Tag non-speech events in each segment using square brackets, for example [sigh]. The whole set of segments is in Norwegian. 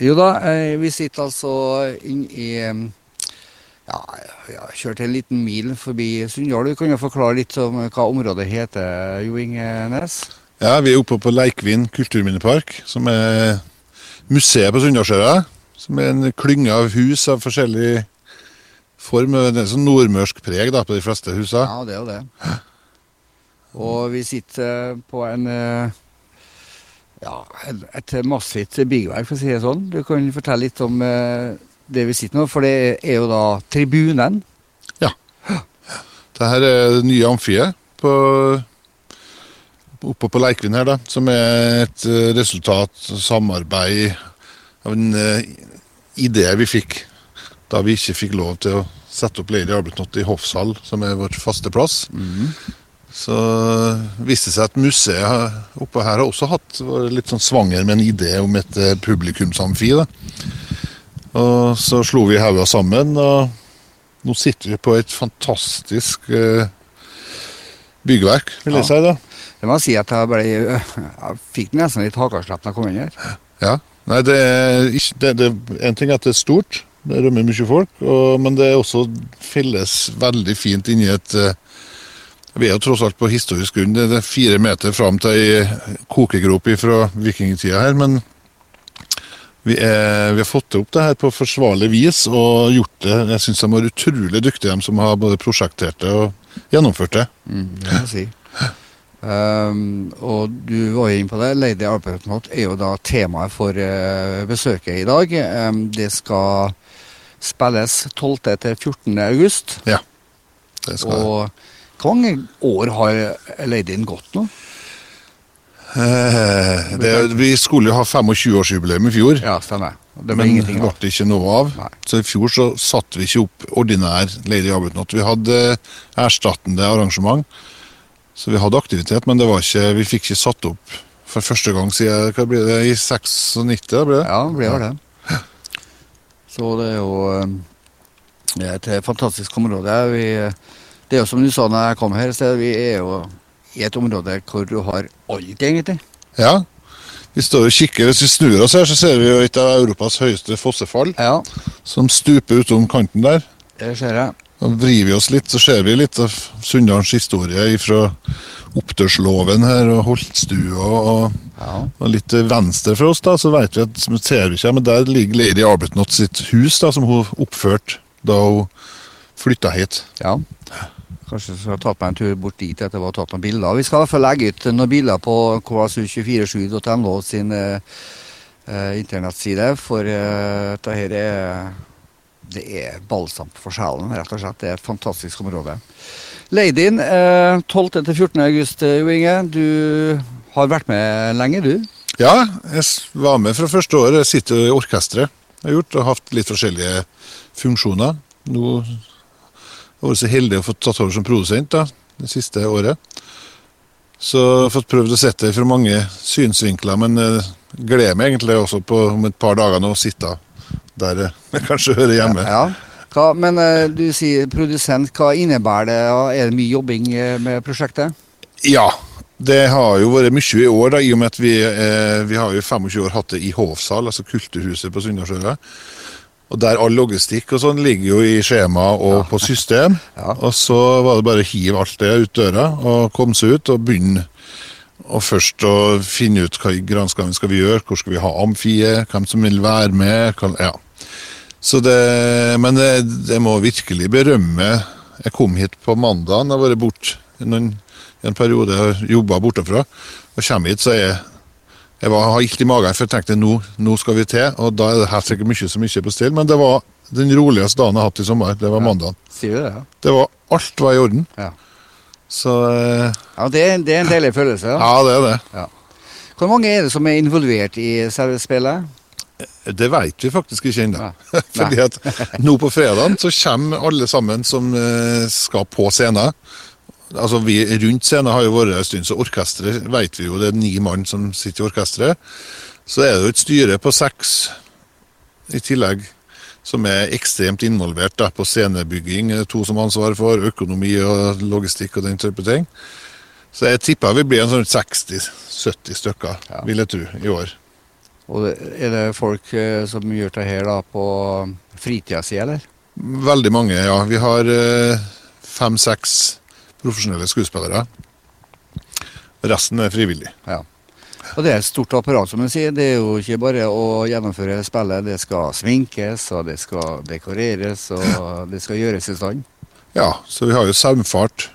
Jo da, eh, vi sitter altså inn i eh, Ja, jeg har kjørt en liten mil forbi Sunndal. Du kan jo forklare litt om hva området heter, Jo Inge Nes? Ja, Vi er oppe på Leikvin kulturminnepark, som er museet på Sunndalsøra. Som er en klynge av hus av forskjellig form. Det er sånn nordmørsk preg da, på de fleste husene. Ja, det er jo det. Og vi sitter på en eh, ja, et massivt byggverk, for å si det sånn. Du kan fortelle litt om eh, det vi sitter nå, for det er jo da tribunen. Ja. Det her er det nye amfiet på, oppe på Leikvin her, da, som er et eh, resultat samarbeid av en eh, idé vi fikk da vi ikke fikk lov til å sette opp Lady Arbeidsnatt i Hofshall, som er vår faste plass. Så viste det seg at museet oppe her har også hatt var litt sånn svanger med en idé om et eh, publikumsamfi. da. Og så slo vi hodet sammen, og nå sitter vi på et fantastisk eh, byggverk, vil jeg Ja. si. da. Det må jeg si at jeg ble, jeg fikk nesten litt hakeslepp da jeg kom inn her. Ja. Nei, det er ikke det, det, En ting er at det er stort, det rømmer mye folk, og, men det er også felles veldig fint inni et eh, Vi er jo tross alt på historisk grunn. Det er fire meter fram til ei kokegrop fra vikingtida her, men vi, er, vi har fått opp det her på forsvarlig vis og gjort det. Jeg syns de var utrolig dyktige, de som har både prosjektert det og gjennomført det. Mm, det må jeg si. Um, og du var jo inne på det. Lady Arbeidsnatt er jo da temaet for uh, besøket i dag. Um, det skal spilles 12. til 14. august. det skal det. Og hvor mange år har Ladyen gått nå? Eh, det, vi skulle jo ha 25-årsjubileum i fjor. Ja, stemmer. Det ble Men ingenting ble det ikke noe av. Nei. Så i fjor så satte vi ikke opp ordinær Lady Arbeidsnatt. Vi hadde erstattende arrangement. Så vi hadde aktivitet, men det var ikke, vi fikk ikke satt opp for første gang siden hva blir det, i 96. da ble det? Ja, det ble det. det. Så det er jo um, det er et eh, fantastisk område. Vi, det er jo som du sa når jeg kom her, så vi er jo i et område hvor du har alt, egentlig. Ja. Vi står og kikker. Hvis vi snur oss her, så ser vi jo et av Europas høyeste fossefall Ja, som stuper utom kanten der. det ser jeg. Da vrir vi oss litt, så ser vi litt av Sunndalens historie fra oppdørsloven her og Holtstua og, Ja. og litt til venstre for oss, da, så vet vi at ser vi ikke, men der ligger Lady Arbuthnot sitt hus, da, som hun oppførte da hun flytta hit. ja. Kanskje jeg skulle ha tatt meg en tur bort dit etter å ha tatt noen bilder. Vi skal i hvert fall legge ut noen bilder på ksu247.no sin eh, eh, internettside, for eh, dette er det er balsam for sjelen, rett og slett. Det er et fantastisk område. Leidin, eh, 12. til 14. august, eh, Jo Inge. Du har vært med lenge, du? Ja, jeg var med fra første året. Jeg sitter i orkesteret. Jeg har gjort og hatt litt forskjellige funksjoner. Nå har jeg vært så heldig å få tatt over som produsent da, det siste året. Så jeg har fått prøvd å sette det fra mange synsvinkler, men eh, gleder meg egentlig også på om et par dager nå å sitte der [laughs] jeg kanskje hører hjemme. Ja. Hva, men eh, du sier produsent. Hva innebærer det? Ja, Er det mye jobbing eh, med prosjektet? Ja, det har jo vært mye i år, da, i og med at vi, eh, vi har jo 25 år hatt det i Hovsal, altså Kulturhuset på Sunndalsøra. Og der all logistikk og sånn ligger jo i skjema og på system. [laughs] Ja. Og så var det bare å hive alt det ut døra og komme seg ut og begynne og først å finne ut hva i granskauen skal vi gjøre, hvor skal vi ha amfiet, hvem som vil være med. Hva, ja. Så det, men det, det må virkelig berømme Jeg kom hit på mandag, jeg har vært borte en periode og jobba bortefra. Og kommer hit, så er jeg var, har ilt i magen, for jeg tenkte nå, nå skal vi til. Og da er det helt sikkert mye som ikke er på stell. Men det var den roligste dagen jeg har hatt i sommer. Det var mandagen. Sier du det? Ja, Det var, alt var i orden. ja. Så eh, ja det, er, det er en deilig følelse. Ja. ja, det er det. Hvor mange er det som er involvert i selve spillet? Det vet vi faktisk ikke ennå. [laughs] Fordi at nå på fredagen så kommer alle sammen som eh, skal på scenen. Altså vi Rundt scenen har jo vært en stund, så orkesteret vet vi jo. Det er ni mann som sitter i orkesteret. Så er det jo et styre på seks i tillegg som er ekstremt involvert da, på scenebygging. To som har ansvar for økonomi og logistikk og den type ting. Så jeg tipper vi blir en sånn 60-70 stykker, Ja. vil jeg tro, i år. Og er det folk eh, som gjør det her da på fritida si, eller? Veldig mange, ja. Vi har eh, fem-seks profesjonelle skuespillere. Resten er frivillig. Ja. Og det er et stort apparat, som du sier. Det er jo ikke bare å gjennomføre spillet. Det skal sminkes, og det skal dekoreres, og det skal gjøres i stand. Ja, så vi har jo saumfart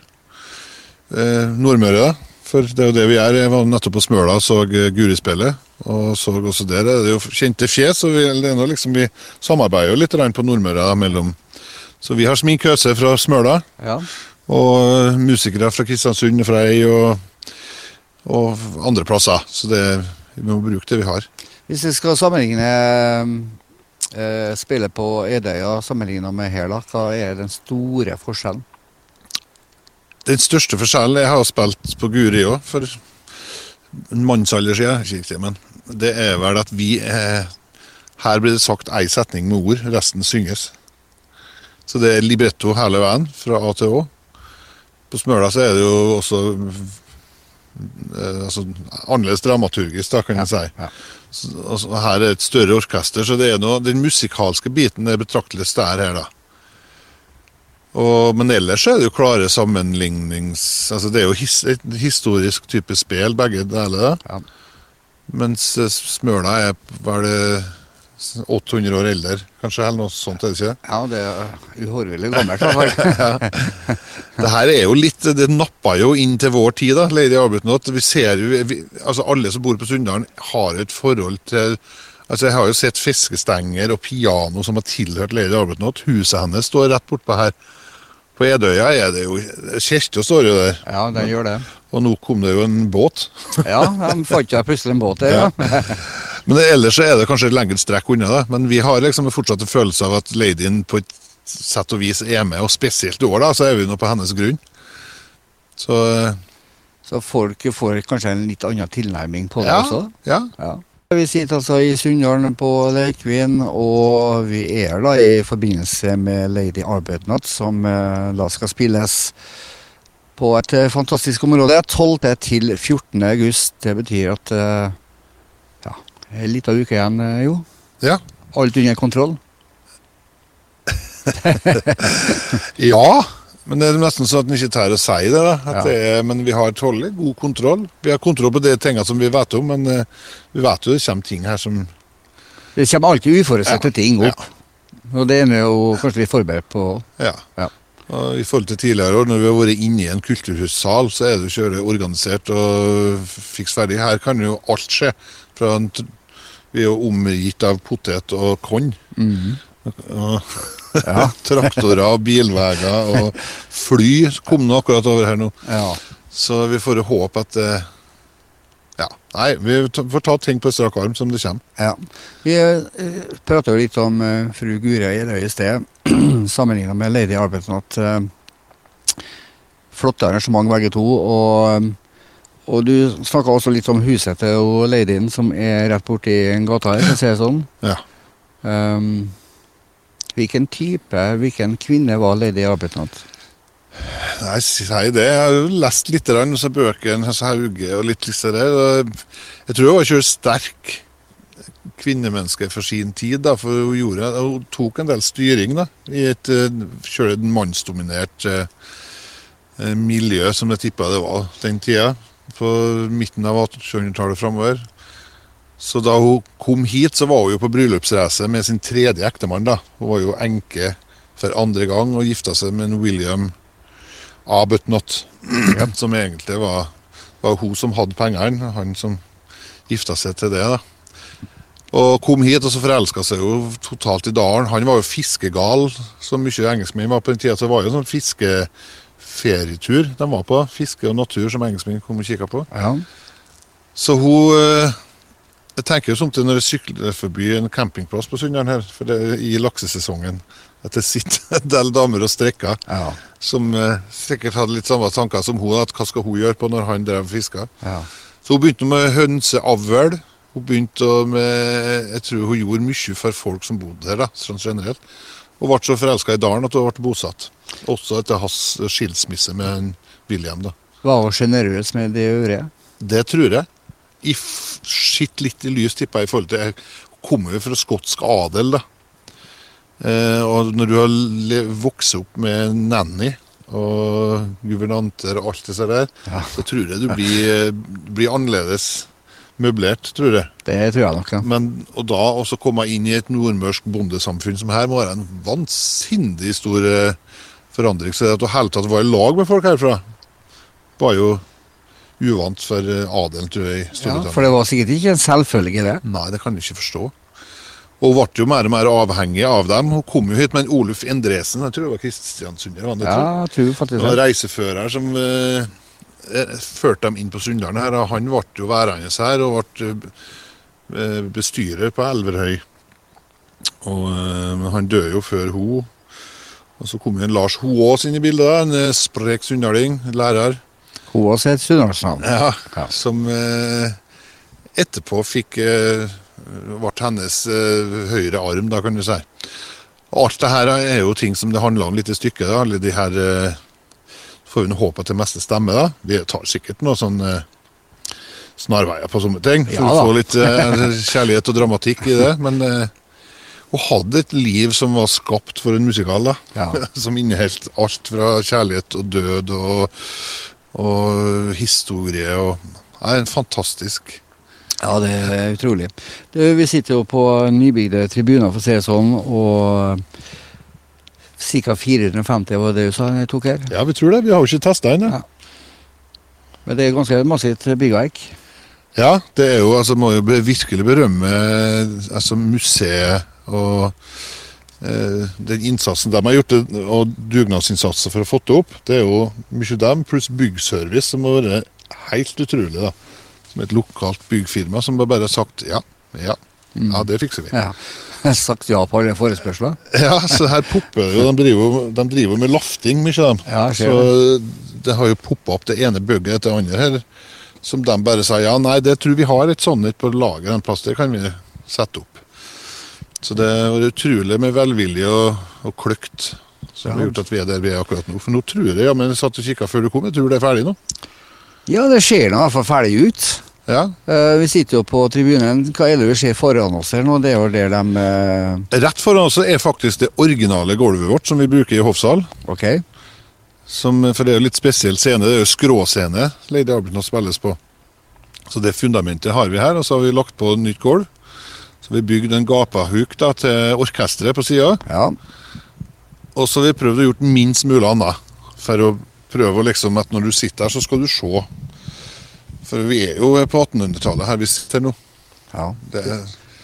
eh, Nordmøre. For det er jo det vi er. Jeg var nettopp på Smøla og så eh, Gurispillet. Og så også der er det jo kjente fjes, og vi, det liksom, vi samarbeider jo litt på Nordmøre da, mellom Så vi har sminkøse fra Smøla, Ja. Og eh, musikere fra Kristiansund og Frei og, og andre plasser. Så det, vi må bruke det vi har. Hvis vi skal sammenligne eh, spillet på Edøya sammenligna med her, da, hva er den store forskjellen? Den største forskjellen Jeg har spilt på Guri òg, for en mannsalder siden. Det er vel at vi eh, Her blir det sagt ei setning med ord, resten synges. Så det er libretto hele veien, fra A til Å. På Smøla så er det jo også eh, altså, annerledes dramaturgisk, da, kan jeg si. Ja. Så, altså, her er et større orkester, så det er noe, den musikalske biten er betraktelig stær her, da. Og, men ellers er det jo klare sammenlignings... Altså det er jo his, et historisk type spill, begge deler. Ja. Mens eh, Smøla er var det 800 år eldre, kanskje, eller noe sånt, er det ikke? Ja, det er uhorvelig gammelt. [laughs] ja. Det her er jo litt, det nappa jo inn til vår tid, da, Lady Arbuthnot. Vi ser jo, vi, altså Alle som bor på Sunndalen, har et forhold til altså Jeg har jo sett fiskestenger og piano som har tilhørt Lady Arbuthnot. Huset hennes står rett bortpå her. På Edøya er det jo Kirka står jo der. Ja, den gjør det. Og nå kom det jo en båt. Ja, de fant jo plutselig en båt der, ja. [laughs] Men det, ellers så er det kanskje et lengre strekk unna. da. Men vi har liksom fortsatt en følelse av at ladyen på et sett og vis er med, og spesielt i år da, så er vi nå på hennes grunn. Så Så folk får kanskje en litt annen tilnærming på det ja, også. ja. Ja. Vi sitter altså i Sunndalen på Leikvin, og vi er da i forbindelse med Lady Arbeidnatt som eh, da skal spilles på et eh, fantastisk område. 12. til 14. august. Det betyr at eh, ja, en liten uke igjen, eh, jo. ja. Alt under kontroll. [laughs] Ja, men det er nesten sånn at en ikke tør å si det. da. Ja. det er, men vi har tålelig god kontroll. Vi har kontroll på de tingene som vi vet om, men eh, vi vet jo det kommer ting her som Det kommer alltid uforutsette Ja, ting opp. Og det er vi jo kanskje litt forberedt på. Ja. Ja. I forhold til tidligere år, når vi har vært inne i en kulturhussal, så er det jo kjøre organisert og fiks ferdig. Her kan jo alt skje. Fra en, vi er jo omgitt av potet og korn. Og Ja. [laughs] traktorer og bilveier og fly kom nå akkurat over her nå. ja. Så vi får håpe at det Ja. Nei, vi får ta ting på strak arm som det kommer. Ja. Vi eh, prata jo litt om eh, fru Gure Gjerøy i sted, [clears throat] sammenligna med Lady Arbeidsnatt. Eh, flotte arrangement begge to. Og, og du snakka også litt om huset til ladyen som er rett borti gata her, for å si det sånn. Ja. Um, hvilken type, hvilken kvinne var Lady Arbeidsnatt? Nei, si det. Jeg har jo lest litt av så bøkene Hauge og litt av der. Jeg tror hun var ikke sterk kvinnemenneske for sin tid. da, for Hun, gjorde, hun tok en del styring da, i et kjølig mannsdominert eh, eh, miljø, som jeg tippa det var den tida. På midten av 1800-tallet framover. Så da hun kom hit, så var hun jo på bryllupsreise med sin tredje ektemann. da. Hun var jo enke for andre gang og gifta seg med en William Arbutnot, som egentlig var, var hun som hadde pengene, han som gifta seg til det. da. Og kom hit og så forelska seg jo totalt i dalen. Han var jo fiskegal, som mye engelskmenn var på den tida. Så det var jo en sånn fiskeferietur de var på. Fiske og natur som engelskmenn kom og kikka på. Ja. Så hun eh, Jeg tenker jo samtidig når jeg sykler forbi en campingplass på Sunndalen her, for det er i laksesesongen, at det sitter en del damer og strekker Ja. som eh, sikkert hadde litt samme tanker som hun, at hva skal hun gjøre på når han drev fiska. ja. Så hun begynte med hønseavl. Hun begynte med Jeg tror hun gjorde mye for folk som bodde der, da, sånn generelt. Hun ble så forelska i dalen at hun ble bosatt. Også etter hans skilsmisse med William. da. Var hun sjenerøs med de øvrige? Det tror jeg. i litt i lys, tipper jeg, i forhold til Jeg kommer jo fra skotsk adel, da. Eh, og når du har vokst opp med nanny og guvernanter og alt det der, Ja. så tror jeg du blir, blir annerledes møblert, tror jeg. Det tror jeg nok, ja. Men, og da også komme inn i et nordmørsk bondesamfunn som her, må være en vansinnig stor eh, forandring. Så det at du hele tatt var i lag med folk herfra, var jo uvant for eh, adelen, tror jeg, ja. For det var sikkert ikke en selvfølge, det. Nei, det kan jeg ikke forstå. Og ble jo mer og mer avhengig av dem. Hun kom jo hit med en Oluf Endresen, jeg tror det var kristiansunder. Ja, jeg tror faktisk Det en reisefører som eh, førte dem inn på Sunndalen her. og Han ble jo værende her og ble eh, bestyrer på Elverhøy. Og, eh, men han døde jo før hun. Og så kom en Lars Hoås inn i bildet, en eh, sprek sunndaling, lærer. Hoaas er et sunndalsnavn. Ja, Ja. Som eh, etterpå fikk eh, ble hennes eh, høyre arm, da, kan du si. Alt det her er jo ting som det handler om litt i stykket. Alle de her eh, Får nå håpe at det meste stemmer, da. Vi tar sikkert noe sånn eh, snarveier på sånne ting. For Ja å få litt eh, kjærlighet og dramatikk i det. Men eh, hun hadde et liv som var skapt for en musikal, da. Ja. [laughs] som inneholdt alt fra kjærlighet og død og, og historie og Nei, en fantastisk Ja, det er utrolig. Du, vi sitter jo på nybygde tribuner, for å si det sånn, og ca. 450 var det du sa jeg tok her. Ja, vi tror det. Vi har jo ikke testa ennå. Ja. Men det er ganske massivt byggverk. Ja, det er jo, altså må jo virkelig berømme altså museet og eh, den innsatsen de har gjort, og dugnadsinnsatsen for å få det opp. Det er jo mye dem, pluss byggservice, som har vært helt utrolig. da. Som et lokalt byggfirma som bare har sagt ja, ja, ja, det fikser vi. Ja. Sagt ja på alle forespørsler. Ja, så her popper jo. De driver, de driver med lafting, mye av dem. Ja, så det har jo poppa opp det ene bygget etter det andre her. Som de bare sier ja, nei, det tror vi har et sånt på lager en plass. Det kan vi sette opp. Så det er utrolig med velvilje og, og kløkt som har gjort at vi er der vi er akkurat nå. For nå tror jeg, ja, men jeg satt og kikka før du kom, jeg tror det er ferdig nå. Ja, det ser nå i hvert fall ferdig ut. Ja. Uh, vi sitter jo på tribunen. Hva er det vi ser foran oss her nå? Det er jo der de uh... Rett foran oss er faktisk det originale gulvet vårt som vi bruker i hoffsal. Okay. Som, for det er jo litt spesiell scene. Det er jo skråscene Lady Abelton spilles på. Så det fundamentet har vi her, og så har vi lagt på nytt gulv. Så vi bygde en gapahuk da, til orkesteret på sida. Ja. Og så har vi prøvd å gjort minst mulig annet. For å prøve å liksom at når du sitter her, så skal du se. For vi er jo på 1800-tallet her vi sitter nå. ja. Det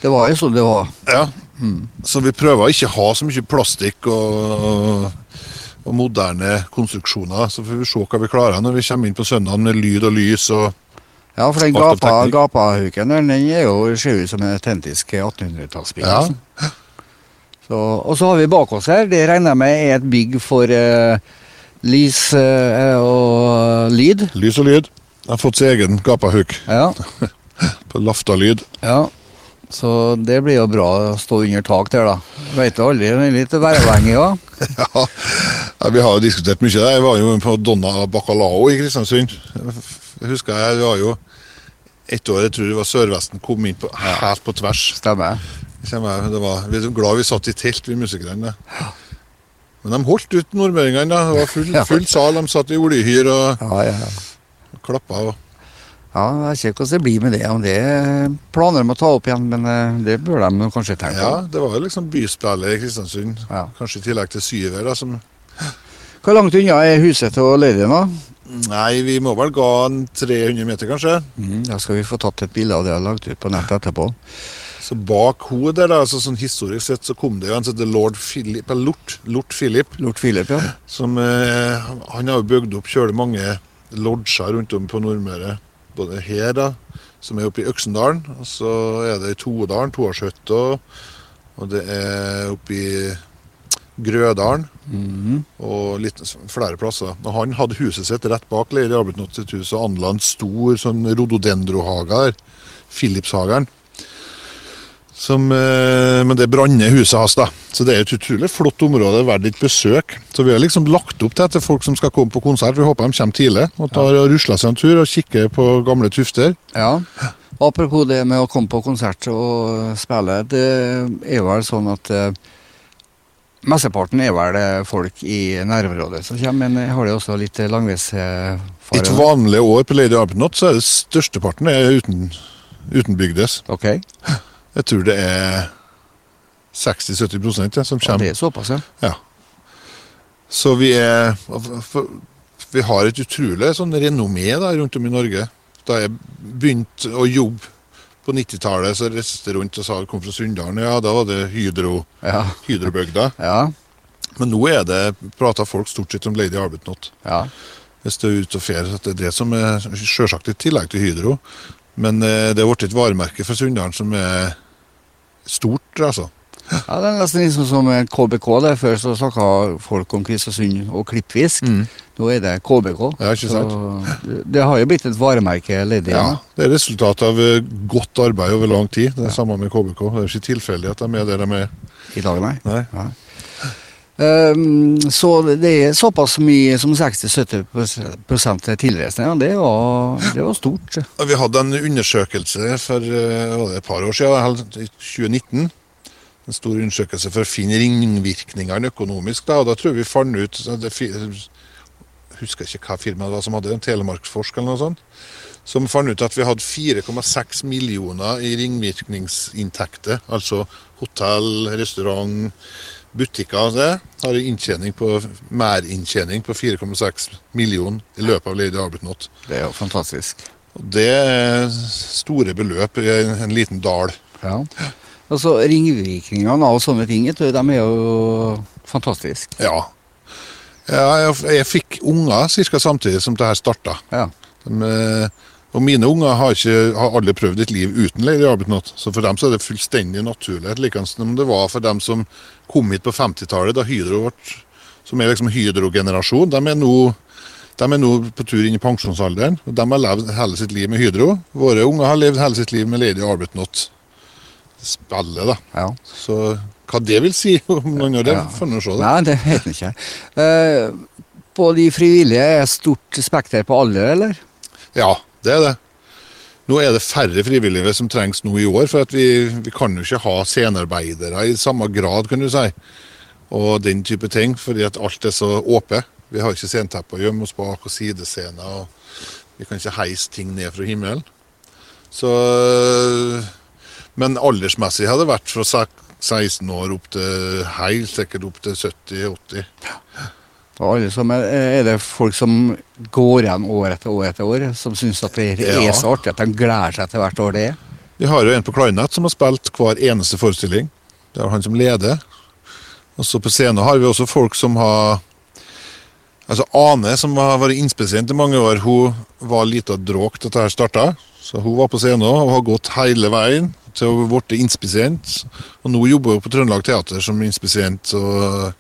Det var jo sånn det var. ja. Så vi prøver å ikke ha så mye plastikk og, og moderne konstruksjoner. Så får vi se hva vi klarer når vi kommer inn på søndagen med lyd og lys. og Ja, for den Alt gapa, gapahuken den er jo, ser ut som en autentisk 1800-tallsbil. Ja. altså. Så, og så har vi bak oss her, det regner jeg med er et bygg for uh, lys uh, og lyd. Lys og lyd. Jeg har fått sin egen gapahuk Ja, [laughs] på Lafta-lyd. ja. Så det blir jo bra å stå under tak der, da. Veit du aldri, det er litt væravhengig [laughs] òg. Ja. ja, Vi har jo diskutert mye. Jeg var jo på Donna Bacalao i Kristiansund. Jeg husker jeg var jo ett år, jeg tror det var Sørvesten, kom inn på, helt på tvers. Stemmer. Stemmer. Det var, vi er glad vi satt i telt, vi musikerne. Men de holdt ut nordmøringene. Det var full, full sal. De satt i oljehyr og Ja, ja, ja. Klappa. Og, Ja, Jeg ser hvordan det blir med det. Om det er planer de å ta opp igjen, men eh, det bør de kanskje tenke på. ja, Det var jo liksom byspillet i Kristiansund. Ja. Kanskje i tillegg til Syver. da, som Hvor langt unna er huset til da? Nei, vi må vel gå en 300 meter, kanskje. Mm, da skal vi få tatt et bilde av det og lagt ut på nettet etterpå. Så bak hodet der, altså sånn historisk sett, så kom det jo en som heter lord Philip, Lort, Lort Philip. Lort Philip, ja. Som, eh, han har jo bygd opp kjølig mange lodger rundt om på Nordmøre. Både her, da, som er oppe i Øksendalen, og så er det i Toedalen, Toardshytta, og det er oppe i Grødalen, Mhm. og litt flere plasser. Og han hadde huset sitt rett bak Leiri Arbutnot sitt hus, og anla en stor sånn rododendrohage der. Philipshagen. Som, eh, men det branner huset hans, da. Så det er et utrolig flott område, verdt et besøk. Så vi har liksom lagt opp til til folk som skal komme på konsert. Vi håper de kommer tidlig og tar og rusler seg en tur og kikker på gamle tufter. ja. Apropos det med å komme på konsert og spille. Det er vel sånn at eh, mesteparten er vel eh, folk i nærområdet som kommer, men har det også litt langveisfare? Et vanlig år på Lady Arbuthnot så er det størsteparten er uten, utenbygdes. Ok, Jeg tror det er 60-70 ja, som ja, kommer. det er såpass, ja. Ja. Så vi er Vi har et utrolig sånn renommé da, rundt om i Norge. Da jeg begynte å jobbe på 90-tallet, så reiste jeg rundt og sa kom fra Sunndalen. Ja, da var det Hydro, Ja, Hydrobygda. [laughs] ja, Men nå er det prater folk stort sett om Lady Arbuthnot. ja. Hvis det er ute og fer. så Det er det som er selvsagt i tillegg til Hydro. Men eh, det er blitt et varemerke for Sunndalen som er stort, altså. Ja, Det er nesten liksom som KBK. der Før så snakka folk om Kristiansund og klippfisk. Nå er det KBK. Ja, ikke sant? Så det, det har jo blitt et varemerke, Ledig, Ja, Det er resultatet av eh, godt arbeid over lang tid. Det er samme med KBK. Det er ikke tilfeldig at de er der de er. I dag, nei. Nei. Nei. Ehm, så det er såpass mye som 60-70 tilreisende. Ja, det, var, det var stort. Vi hadde en undersøkelse for eh, et par år siden, i 2019. En stor undersøkelse for å finne ringvirkningene økonomisk. Da, og da tror jeg vi fant ut Jeg husker ikke hva firmaet det var som hadde det, Telemarksforsk eller noe sånt. Som fant ut at vi hadde 4,6 millioner i ringvirkningsinntekter. Altså hotell, restaurant, butikker. Det har en inntjening på, merinntjening på 4,6 millioner i løpet av Lady Arbuthnot. Det er jo fantastisk. Og Det er store beløp i en, en liten dal. Ja. Altså, Ringvirkningene av sånne ting du, de er jo fantastiske. Ja. ja jeg, jeg fikk unger ca. samtidig som det her starta. Ja. De, eh, og mine unger har, ikke, har aldri prøvd et liv uten Arbuthnot. Så for dem så er det fullstendig naturlig. Likeens som det var for dem som kom hit på 50-tallet, da Hydro ble Som er liksom Hydro-generasjon. De de er nå på tur inn i pensjonsalderen. og De har levd hele sitt liv med Hydro. Våre unger har levd hele sitt liv med Lady Arbuthnot. Spillet, da. ja. Så hva det vil si [laughs] om noen år, det får vi se. Det. Nei, det vet jeg ikke. Uh, på de frivillige er stort spekter på alder, eller? Ja, det er det. Nå er det færre frivillige som trengs nå i år, for vi, vi kan jo ikke ha scenearbeidere i samme grad, kan du si. Og den type ting, fordi at alt er så åpent. Vi har ikke scenetepper å gjemme oss bak og sidescener. og Vi kan ikke heise ting ned fra himmelen. Så Men aldersmessig hadde det vært fra 16 år opp til helt sikkert opp til 70-80. Og alle som er, er det folk som går igjen år etter år etter år, som syns at det er Ja. så artig at de gleder seg til hvert år det er? Vi har jo en på Kleinett som har spilt hver eneste forestilling. Det er han som leder. Og så på scenen har vi også folk som har Altså Ane, som har vært innspesient i mange år, hun var lita dråk da dette starta. Så hun var på scenen og har gått hele veien til å bli innspissent. Og nå jobber hun på Trøndelag Teater som innspissent. Og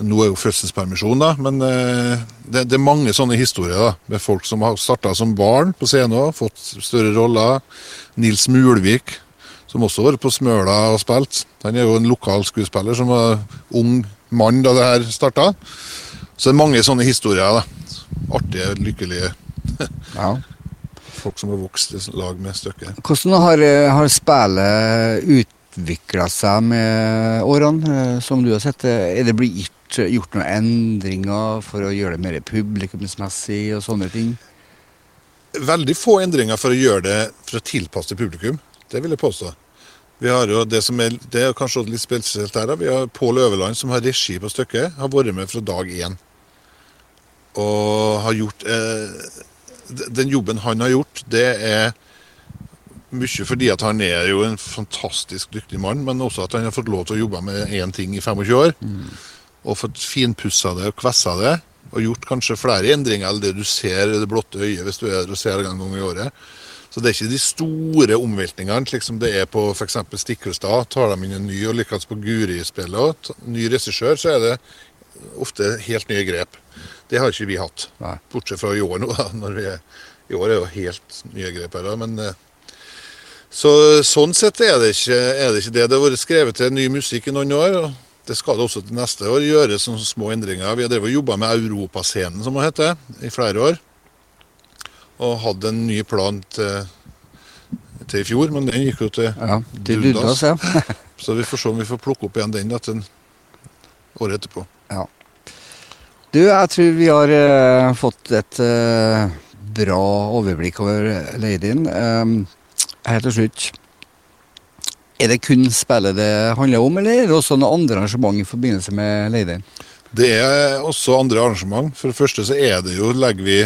nå er jo fødselspermisjon, da, men eh, det, det er mange sånne historier da, med folk som har starta som barn på scenen, fått større roller. Nils Mulvik, som også har vært på Smøla og spilt. Han er jo en lokal skuespiller som var ung mann da det her starta. Så det er mange sånne historier. da. Artige, lykkelige [laughs] Ja. folk som har vokst i lag med stykket. Hvordan har, eh, har spillet utvikla seg med årene, eh, som du har sett? Er det blitt gjort, noen endringer for å gjøre det mer publikumsmessig og sånne ting? veldig få endringer for å gjøre det for å tilpasse publikum. Det vil jeg påstå. Vi har jo Det som er, det er kanskje litt spesielt her. Vi har Pål Øverland, som har regi på stykket. Har vært med fra dag én. Og har gjort eh, Den jobben han har gjort, det er mye fordi at han er jo en fantastisk dyktig mann, men også at han har fått lov til å jobbe med én ting i 25 år. Og fått finpussa det og kvessa det. Og gjort kanskje flere endringer enn det du ser i det blotte øyet hvis du er der og ser det en gang i året. Så det er ikke de store omveltningene, slik som det er på f.eks. Stiklestad. Tar de inn en ny, og likeens på Guri-spillet ny regissør, så er det ofte helt nye grep. Det har ikke vi hatt. Nei. Bortsett fra i år nå. da, når vi er, I år er jo helt nye grep her. da, men... så Sånn sett er det, ikke, er det ikke det. Det har vært skrevet til ny musikk i noen år. og Det skal det også til neste år gjøres sånne små endringer. Vi har jobba med Europascenen, som det heter, i flere år. Og hadde en ny plan til til i fjor, men den gikk jo til Ja, til Dundas. Dundas, ja. [laughs] Så vi får se om vi får plukke opp igjen den etter året etterpå. ja. Du, jeg tror vi har uh, fått et uh, bra overblikk over Ladyen. Um, helt til slutt. Er det kun spillet det handler om, eller er det også noen andre arrangement i forbindelse med Ladyen? Det er også andre arrangement. For det første så er det jo, legger vi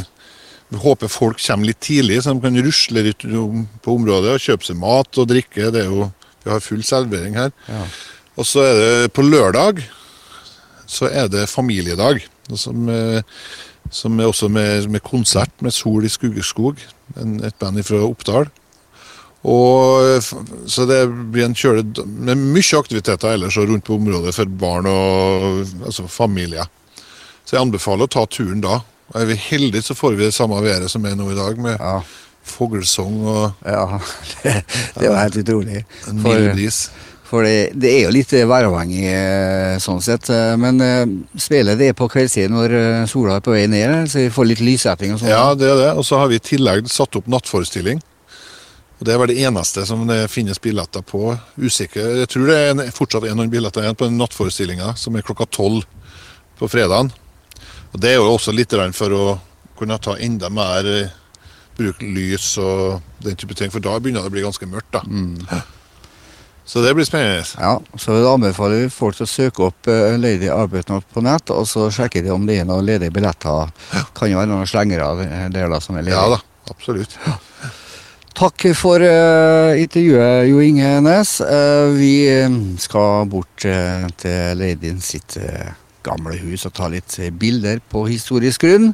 Vi håper folk kommer litt tidlig, så de kan rusle litt på området og kjøpe seg mat og drikke. Det er jo, Vi har full servering her. Ja. Og så er det på lørdag så er det familiedag. Som, eh, som er også med, med konsert med Sol i Skuggeskog, et band fra Oppdal. Og, eh, så det blir en kjøle med mye aktiviteter ellers og rundt på området for barn og altså familie. Så jeg anbefaler å ta turen da. Og Er vi heldige, så får vi det samme været som er nå i dag, med Ja. fuglesang og ja. [laughs] Det, det var helt utrolig. en For- mild bris. For det, det er jo litt væravhengig eh, sånn sett. eh, Men eh, spillet det er på kveldstid når eh, sola er på vei ned, så vi får litt lyssetting og sånn. Ja, det er det. Og så har vi i tillegg satt opp nattforestilling. Og Det er vel det eneste som det finnes billetter på. Usikker. Jeg tror det er en, fortsatt er noen billetter igjen på den nattforestillinga, som er klokka tolv på fredagen. Og Det er jo også litt for å kunne ta enda mer bruk Bruke lys og den type ting, for da begynner det å bli ganske mørkt. da. Så det blir spennende. Ja, så anbefaler vi folk til å søke opp uh, Lady Arbeidsnatt på nett, og så sjekke de om det er noen ledige billetter. Kan jo være noen slengere eh, der da som er ledige. Ja da, absolutt. [laughs] Takk for uh, intervjuet, Jo Inge Næss. Uh, vi eh, skal bort uh, til Leidin sitt gamle hus og ta litt bilder på historisk grunn.